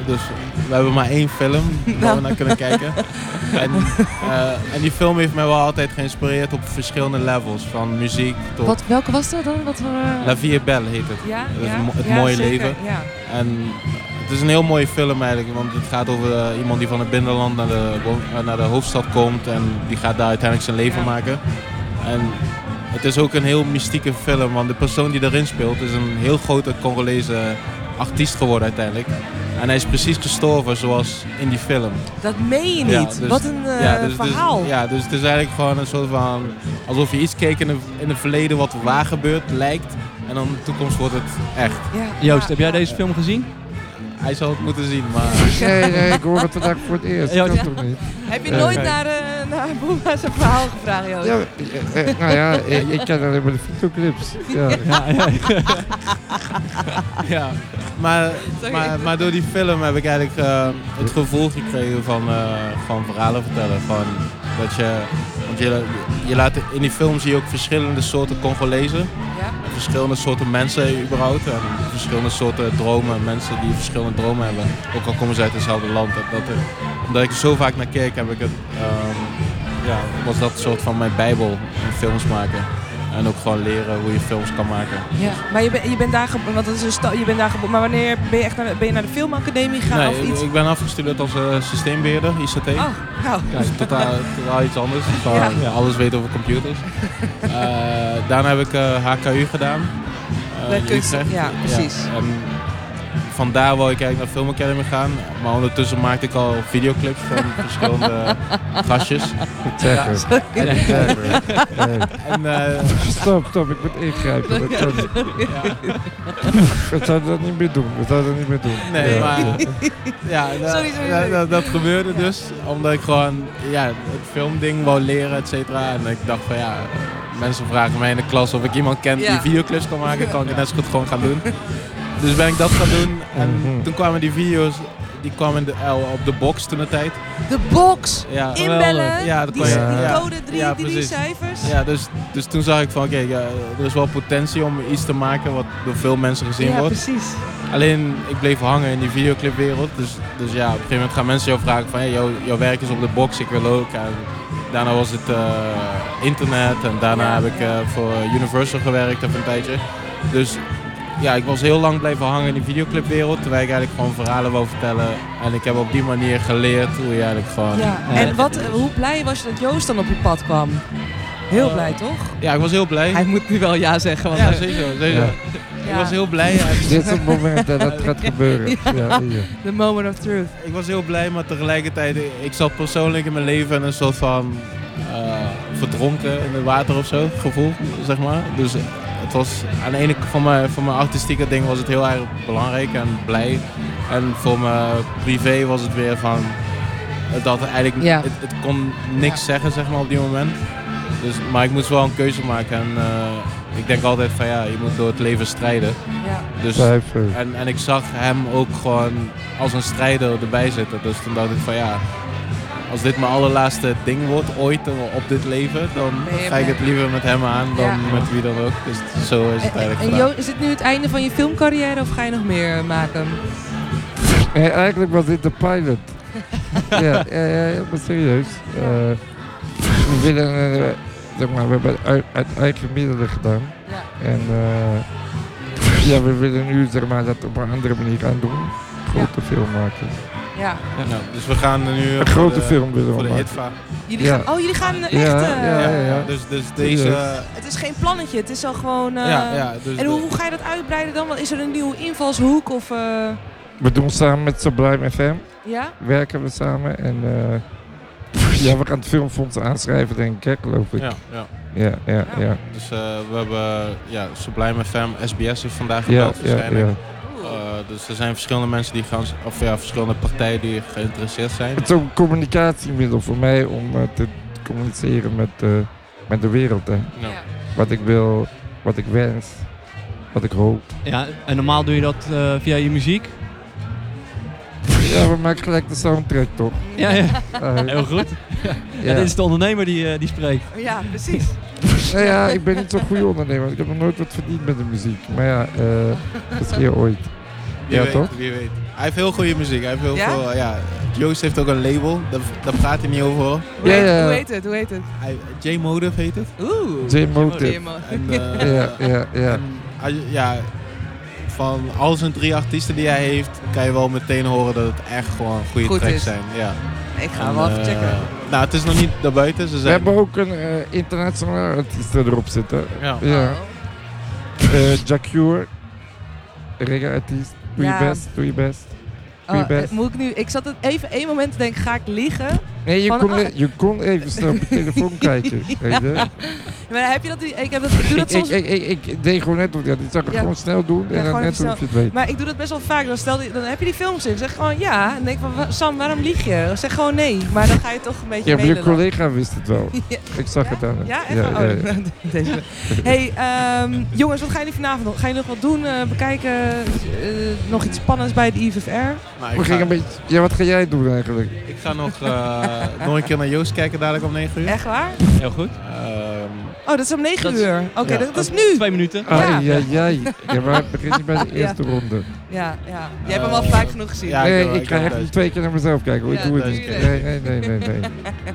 Dus we hebben maar één film waar we naar kunnen kijken. En, eh, en die film heeft mij wel altijd geïnspireerd op verschillende levels. Van muziek tot... Wat, welke was dat dan? Wat voor, eh, La Vie belle heet het. ja, ja, het mooie zeker, leven. Ja. En het is een heel mooie film eigenlijk, want het gaat over iemand die van het binnenland naar de, naar de hoofdstad komt en die gaat daar uiteindelijk zijn leven maken. En het is ook een heel mystieke film, want de persoon die erin speelt is een heel grote Congolese artiest geworden uiteindelijk. En hij is precies gestorven zoals in die film. Dat meen je niet. Ja, dus- Wat een eh, ja, dus, verhaal. Dus, ja, dus het is eigenlijk gewoon een soort van... Alsof je iets keek in, de, in het verleden wat waar gebeurt, lijkt. En dan in de toekomst wordt het echt. Ja, Joost, ja, heb jij ja. deze film gezien? Hij zal het moeten zien, maar... Nee, nee, ik hoor het vandaag voor het eerst. Ja, Dat ja. toch niet? Heb je nooit naar, eh Boema zijn verhaal gevraagd, Joost? Ja, eh, eh, nou ja, ik ken alleen maar de videoclips. Ja. Ja, ja. Ja, maar, maar, maar door die film heb ik eigenlijk eh, het gevoel gekregen van, eh, van verhalen vertellen. Van dat je, want je, je laat, in die film zie je ook verschillende soorten Congolezen. Ja. En verschillende soorten mensen überhaupt. En verschillende soorten dromen. Mensen die verschillende dromen hebben. Ook al komen ze uit hetzelfde land. Dat, dat, omdat ik er zo vaak naar keek, heb ik het, ehm, ja, was dat soort van mijn bijbel in films maken. En ook gewoon leren hoe je films kan maken. Ja, maar je, ben, je bent daar want dat is een sta- je bent daar. Maar wanneer ben je echt naar de, ben je naar de filmacademie gegaan Nee, of iets? ik ben afgestudeerd als eh, systeembeheerder, ICT. Oh, nou. Totaal, totaal iets anders. Gewoon, Ja. ja, alles weten over computers. Eh, daarna heb ik HKU gedaan. eh, kunst- Utrecht. ja, precies. en vandaar wou ik eigenlijk naar Film Academy gaan. Maar ondertussen maakte ik al videoclips van verschillende gastjes. Nee. En, eh, Stop, stop, ik moet ingrijpen. Dat kan niet. We zouden dat niet meer doen. We zouden dat niet meer doen. Nee, Ja. maar ja, dat, Sorry, sorry, dat- sorry. Dat, dat gebeurde dus omdat ik gewoon ja, het filmding wou leren, et cetera. En ik dacht van ja, mensen vragen mij in de klas of ik iemand ken Ja. die videoclips kan maken, kan ik het net zo goed gewoon gaan doen. Dus ben ik dat gaan doen en Mhm. toen kwamen die video's, die kwamen in de, op de box toen de tijd. De box! Ja, Inbellen! Ja, dat die, kon je- die ja. code drie, Ja, die drie cijfers. Ja, dus, dus toen zag ik van oké, ja, er is wel potentie om iets te maken wat door veel mensen gezien Ja, wordt. precies. Alleen, ik bleef hangen in die videoclipwereld. Dus, dus ja, op een gegeven moment gaan mensen jou vragen van... Hey, jouw, jouw werk is op de box, ik wil ook. En daarna was het eh, internet. En daarna Ja, heb ik eh, voor Universal gewerkt even een tijdje. Dus ja, ik was heel lang blijven hangen in die videoclipwereld. Terwijl ik eigenlijk gewoon verhalen wou vertellen. En ik heb op die manier geleerd hoe je eigenlijk gewoon... Ja. Eh, En wat, hoe blij was je dat Joost dan op je pad kwam? Heel Eh, blij, toch? Ja, ik was heel blij. Hij moet nu wel ja zeggen. Want Ja, hij- zeker. zeker. Ja. Ik was heel blij. Dit is het moment dat het gaat gebeuren. The moment of truth. Ik was heel blij, maar tegelijkertijd, ik zat persoonlijk in mijn leven in een soort van eh, verdronken in het water of zo, gevoel, zeg maar. Dus het was aan de ene kant van mijn, van mijn artistieke ding was het heel erg belangrijk en blij. En voor mijn privé was het weer van, dat eigenlijk, Ja. het, het kon niks zeggen zeg maar op die moment. Dus, maar ik moest wel een keuze maken en eh, ik denk altijd van ja, je moet door het leven strijden. Ja. Dus en, en ik zag hem ook gewoon als een strijder erbij zitten. Dus toen dacht ik van ja, als dit mijn allerlaatste ding wordt ooit op dit leven, dan ga ik het liever met hem aan dan Ja. met wie dan ook. Dus zo is het En, eigenlijk en. Jo, is dit nu het einde van je filmcarrière of ga je nog meer maken? Eigenlijk was dit de pilot. ja, ja, ja, ja, maar serieus. Eh, we willen, eh, zeg maar, we hebben het uit, uit eigen middelen gedaan. Ja. En eh, ja, we willen nu zeg maar, dat op een andere manier gaan doen. Grote film maken. Ja. Nou, dus we gaan nu Een voor grote de, film willen voor de. HITVA. Jullie Ja. gaan, oh, jullie gaan echt... Ja, eh, ja, ja, ja. Dus, dus deze... Het is geen plannetje, het is al gewoon... eh, ja, ja, dus En hoe, hoe ga je dat uitbreiden dan? Want Is er een nieuwe invalshoek of... eh, We doen samen met Sublime FM, ja? werken we samen. En eh, ja, we gaan het filmfonds aanschrijven, denk ik, hè, geloof ik. ja, ja. Ja, ja, ja. Dus eh, we hebben ja, Sublime FM, SBS is vandaag Ja, gebeld ja, waarschijnlijk. Eh, dus er zijn verschillende mensen die gaan, of ja, verschillende partijen die geïnteresseerd zijn. Het is ook een communicatiemiddel voor mij om eh, te communiceren met, eh, met de wereld. Hè. Ja. Wat ik wil, wat ik wens, wat ik hoop. Ja, en normaal doe je dat eh, via je muziek. Ja, we maken gelijk de soundtrack toch? Ja, ja. Eh, heel goed. Ja. ja. dit is de ondernemer die, eh, die spreekt. Ja, precies. Nou ja, ik ben niet zo'n goede ondernemer. want Ik heb nog nooit wat verdiend met de muziek. Maar ja, eh misschien ooit. Wie Ja, weet, toch? Wie weet. Hij heeft heel goede muziek. Hij heeft heel Ja? veel, ja. Joost heeft ook een label, daar, daar praat hij niet over. Hoe, Ja, heet, ja. hoe heet het? Hoe heet het? J-Motive heet het. Oeh. J-Motive. Eh, Ja, ja, ja. en ja, van al zijn drie artiesten die hij heeft, kan je wel meteen horen dat het echt gewoon goede Goed tracks is. zijn. Ja. Ik ga En, wel even eh, checken. Nou, het is nog niet daarbuiten. Ze We zijn, hebben ook een eh, internationale artiest erop zitten. ja. Ja. Eh Jacure, reggae-artiest. Doe je best, doe je best. Doe je Oh, best. eh, moet ik nu, ik zat het even één moment te denken, ga ik liegen? Nee, je Van, kon, oh. e- je kon even snel op je telefoon kijken. Weet je? Maar heb je dat, ik, heb dat, ik doe dat soms, ik, ik, ik, ik deed gewoon net, ja, die zag ik Ja. gewoon snel doen Ja, en dan net of je het weet. maar ik doe dat best wel vaak. Dan, stel dan heb je die films in, zeg gewoon ja. En dan denk ik van, Sam, waarom lieg je? Zeg gewoon nee. Maar dan ga je toch een beetje Ja, maar je collega wist het wel. Ja. Ik zag Ja? het aan. Ja, echt? ja, wel? ja, Oh, ja. Deze. Hey, ehm, jongens, wat gaan jullie vanavond doen? Gaan jullie nog wat doen? eh, bekijken? eh, nog iets spannends bij de IVFR? Nou, ik, We gingen ga, een beetje, ja, wat ga jij doen eigenlijk? ik ga nog, eh, nog een keer naar Joost kijken dadelijk om 9 uur. Echt waar? Heel goed. Ehm, Oh, dat is om 9 Dat is- uur. Oké, ja. dat is nu. Twee minuten. Ja. Ah, ja, jij. Ja, maar het begint niet bij de Ja. eerste ronde. Ja, ja. Jij hebt hem al vaak genoeg gezien. ja, ik nee, ik ik ga echt twee keer naar mezelf kijken. hoor. Ik doe het niet. Nee, nee, nee, nee, nee.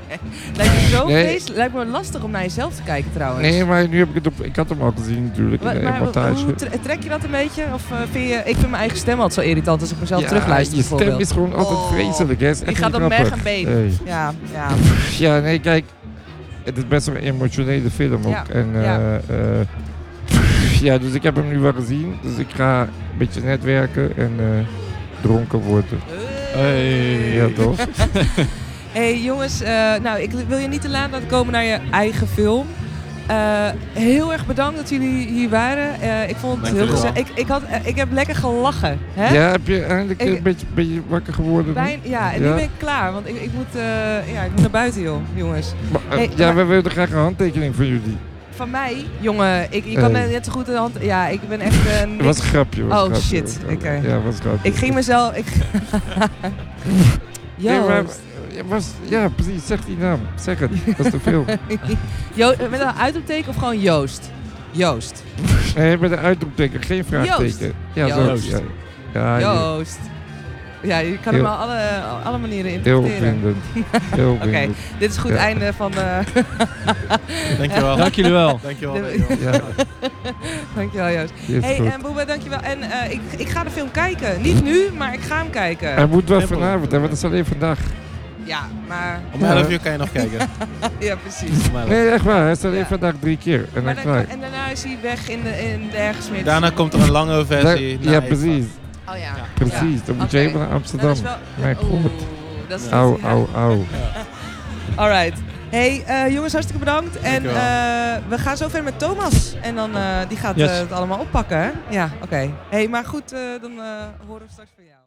Lijkt me zo Nee. vreselijk. Lijkt me lastig om naar jezelf te kijken trouwens. Nee, maar nu heb ik het op... Ik had hem al gezien natuurlijk Maar, in de maar montage. hoe tre- trek je dat een beetje? Of eh, vind je, ik vind mijn eigen stem altijd zo irritant als ik mezelf ja, terugluister je stem is gewoon altijd Oh. vreselijk. Hè? Die gaat op merg en been. Nee. Ja, ja. Ja, nee, kijk. Het is best wel een emotionele film ook. Ja, En, eh, ja. eh, ja, dus ik heb hem nu wel gezien. Dus ik ga een beetje netwerken en eh, dronken worden. Hey. Ja, toch? hey, jongens, eh, nou, ik wil je niet te laat laten komen naar je eigen film. Eh, heel erg bedankt dat jullie hier waren. Eh, ik vond het Dank heel gezellig. Ik, ik, had, ik heb lekker gelachen. Hè? Ja, heb je eindelijk Ik- een beetje, beetje wakker geworden? Bijna- ja, en Ja? nu ben ik klaar. Want ik, ik, moet, eh, ja, ik moet naar buiten, joh, jongens. Maar, Hey, ja, maar- we wilden graag een handtekening van jullie. Van mij, jongen, ik, je kan Hey. net zo goed de hand... Ja, ik ben echt... eh, Het was een grapje. een Oh, grapje, shit. een. Oké. Ja, was een grapje. Ik ging mezelf... Ik... Nee, maar, Joost. ja, was, ja, precies. Zeg die naam. Zeg het. Dat is te veel. Jo met een uitroepteken of gewoon Joost? Joost. Nee, met een uitroepteken. Geen vraagteken. Ja, zo. Joost. Ja, ja, je- Joost. Ja, je kan hem op alle, alle manieren heel interpreteren. Heel Oké, dit is goed Ja. einde van de... Dankjewel. Dank jullie wel. Dankjewel. Dankjewel. Ja, Dankjewel Joost. Hey, goed. en Boeba, dankjewel. En eh, ik, ik ga de film kijken. Niet nu, maar ik ga hem kijken. Hij moet wel vanavond, hè, want het is alleen vandaag. Ja, maar... Om 11 uur kan je nog kijken. Ja, precies. Om 11. Nee, echt waar. Hij is alleen Ja. vandaag drie keer. En dan en daarna is hij weg in, de, in de ergens midden. Daarna komt er een langere versie. Ja, precies. Oh ja. Precies. Dan moet je naar Dat Amsterdam. is wel... Mijn Oeh, god. dat is Au, au, au. Alright. Hey eh, jongens, hartstikke bedankt. En eh, we gaan zo verder met Thomas. En dan eh, die gaat Yes. het allemaal oppakken. hè? Ja, oké. Hey, maar goed, eh, dan eh, horen we straks van jou.